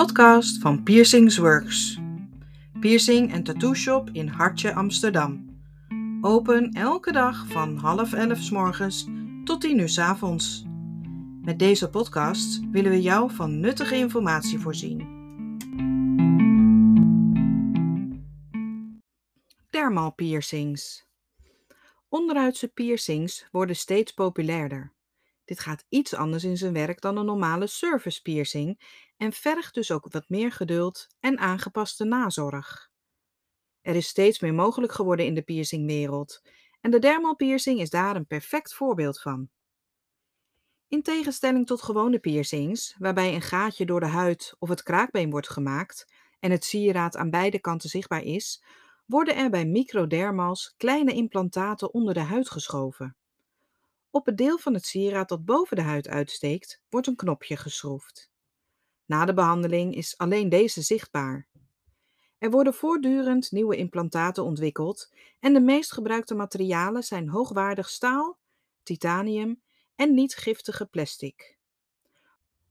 podcast van Piercings Works. Piercing en tattoo shop in Hartje, Amsterdam. Open elke dag van half elf s morgens tot tien uur s avonds. Met deze podcast willen we jou van nuttige informatie voorzien. Dermal piercings. Onderhuidse piercings worden steeds populairder. Dit gaat iets anders in zijn werk dan een normale surface piercing en vergt dus ook wat meer geduld en aangepaste nazorg. Er is steeds meer mogelijk geworden in de piercingwereld en de dermal piercing is daar een perfect voorbeeld van. In tegenstelling tot gewone piercings, waarbij een gaatje door de huid of het kraakbeen wordt gemaakt en het sieraad aan beide kanten zichtbaar is, worden er bij microdermals kleine implantaten onder de huid geschoven. Op het deel van het sieraad dat boven de huid uitsteekt, wordt een knopje geschroefd. Na de behandeling is alleen deze zichtbaar. Er worden voortdurend nieuwe implantaten ontwikkeld en de meest gebruikte materialen zijn hoogwaardig staal, titanium en niet giftige plastic.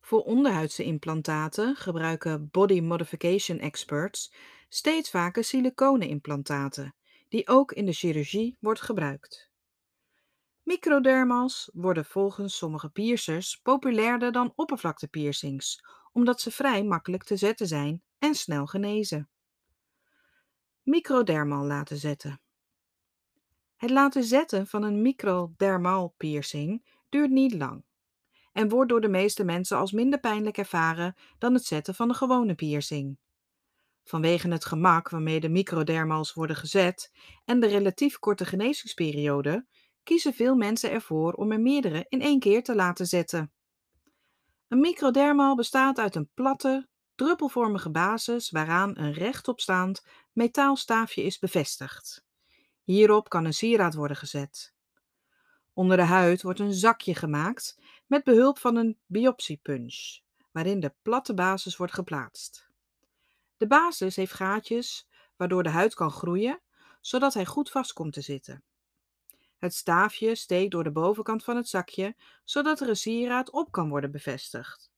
Voor onderhuidse implantaten gebruiken body modification experts steeds vaker siliconen implantaten, die ook in de chirurgie wordt gebruikt. Microdermals worden volgens sommige piercers populairder dan oppervlaktepiercings, omdat ze vrij makkelijk te zetten zijn en snel genezen. Microdermal laten zetten. Het laten zetten van een microdermal piercing duurt niet lang en wordt door de meeste mensen als minder pijnlijk ervaren dan het zetten van een gewone piercing. Vanwege het gemak waarmee de microdermals worden gezet en de relatief korte genezingsperiode kiezen veel mensen ervoor om er meerdere in één keer te laten zetten. Een microdermal bestaat uit een platte, druppelvormige basis waaraan een rechtopstaand metaalstaafje is bevestigd. Hierop kan een sieraad worden gezet. Onder de huid wordt een zakje gemaakt met behulp van een biopsiepunch, waarin de platte basis wordt geplaatst. De basis heeft gaatjes waardoor de huid kan groeien, zodat hij goed vast komt te zitten. Het staafje steekt door de bovenkant van het zakje, zodat er een sieraad op kan worden bevestigd.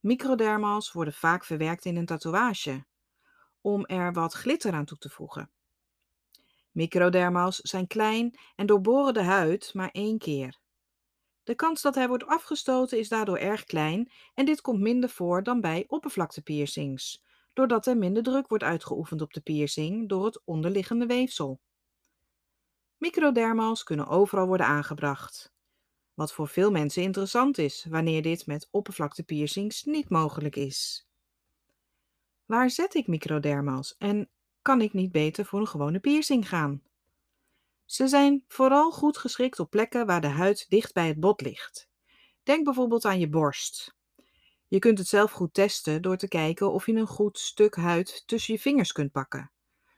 Microdermals worden vaak verwerkt in een tatoeage, om er wat glitter aan toe te voegen. Microdermals zijn klein en doorboren de huid maar één keer. De kans dat hij wordt afgestoten is daardoor erg klein en dit komt minder voor dan bij oppervlaktepiercings, doordat er minder druk wordt uitgeoefend op de piercing door het onderliggende weefsel. Microdermals kunnen overal worden aangebracht. Wat voor veel mensen interessant is wanneer dit met oppervlaktepiercings niet mogelijk is. Waar zet ik microdermals en kan ik niet beter voor een gewone piercing gaan? Ze zijn vooral goed geschikt op plekken waar de huid dicht bij het bot ligt. Denk bijvoorbeeld aan je borst. Je kunt het zelf goed testen door te kijken of je een goed stuk huid tussen je vingers kunt pakken.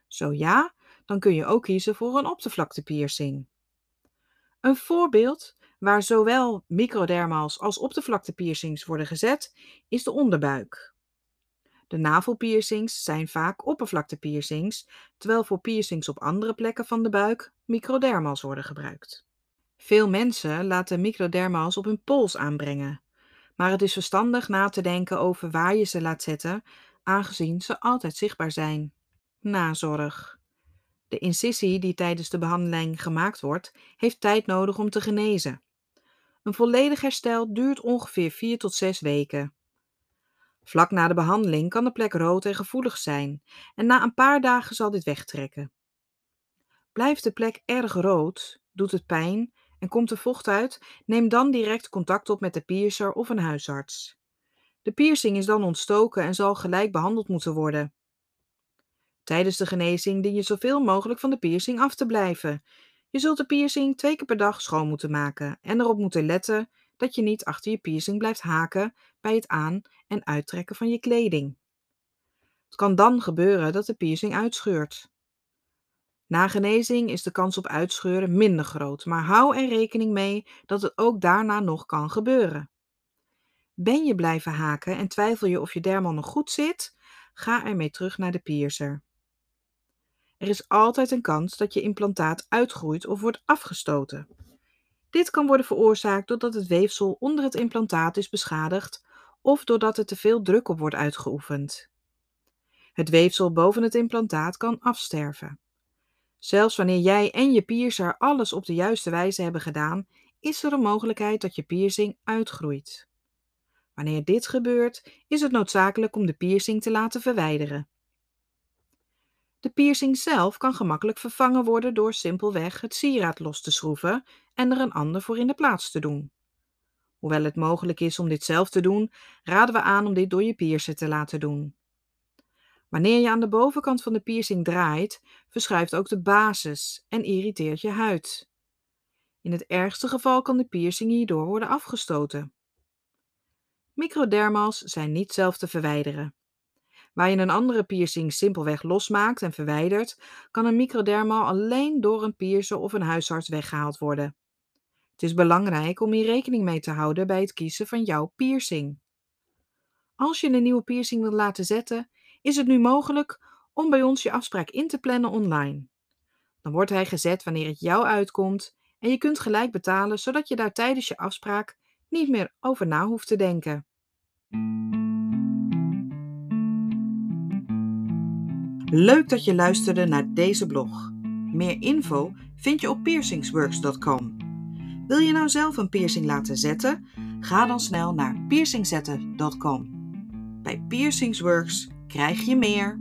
Zo ja, dan kun je ook kiezen voor een oppervlaktepiercing. Een voorbeeld waar zowel microdermals als oppervlaktepiercings worden gezet, is de onderbuik. De navelpiercings zijn vaak oppervlaktepiercings, terwijl voor piercings op andere plekken van de buik microdermals worden gebruikt. Veel mensen laten microdermals op hun pols aanbrengen, maar het is verstandig na te denken over waar je ze laat zetten, aangezien ze altijd zichtbaar zijn. Nazorg. De incisie die tijdens de behandeling gemaakt wordt, heeft tijd nodig om te genezen. Een volledig herstel duurt ongeveer 4 tot 6 weken. Vlak na de behandeling kan de plek rood en gevoelig zijn en na een paar dagen zal dit wegtrekken. Blijft de plek erg rood, doet het pijn en komt er vocht uit, neem dan direct contact op met de piercer of een huisarts. De piercing is dan ontstoken en zal gelijk behandeld moeten worden. Tijdens de genezing dien je zoveel mogelijk van de piercing af te blijven. Je zult de piercing twee keer per dag schoon moeten maken en erop moeten letten dat je niet achter je piercing blijft haken bij het aan- en uittrekken van je kleding. Het kan dan gebeuren dat de piercing uitscheurt. Na genezing is de kans op uitscheuren minder groot, maar hou er rekening mee dat het ook daarna nog kan gebeuren. Ben je blijven haken en twijfel je of je dermal nog goed zit? Ga ermee terug naar de piercer. Er is altijd een kans dat je implantaat uitgroeit of wordt afgestoten. Dit kan worden veroorzaakt doordat het weefsel onder het implantaat is beschadigd of doordat er te veel druk op wordt uitgeoefend. Het weefsel boven het implantaat kan afsterven. Zelfs wanneer jij en je piercer alles op de juiste wijze hebben gedaan, is er een mogelijkheid dat je piercing uitgroeit. Wanneer dit gebeurt, is het noodzakelijk om de piercing te laten verwijderen. De piercing zelf kan gemakkelijk vervangen worden door simpelweg het sieraad los te schroeven en er een ander voor in de plaats te doen. Hoewel het mogelijk is om dit zelf te doen, raden we aan om dit door je piercer te laten doen. Wanneer je aan de bovenkant van de piercing draait, verschuift ook de basis en irriteert je huid. In het ergste geval kan de piercing hierdoor worden afgestoten. Microdermals zijn niet zelf te verwijderen. Waar je een andere piercing simpelweg losmaakt en verwijdert, kan een microdermal alleen door een piercer of een huisarts weggehaald worden. Het is belangrijk om hier rekening mee te houden bij het kiezen van jouw piercing. Als je een nieuwe piercing wilt laten zetten, is het nu mogelijk om bij ons je afspraak in te plannen online. Dan wordt hij gezet wanneer het jou uitkomt en je kunt gelijk betalen zodat je daar tijdens je afspraak niet meer over na hoeft te denken. Leuk dat je luisterde naar deze blog. Meer info vind je op piercingsworks.com. Wil je nou zelf een piercing laten zetten? Ga dan snel naar piercingzetten.com. Bij Piercingsworks krijg je meer.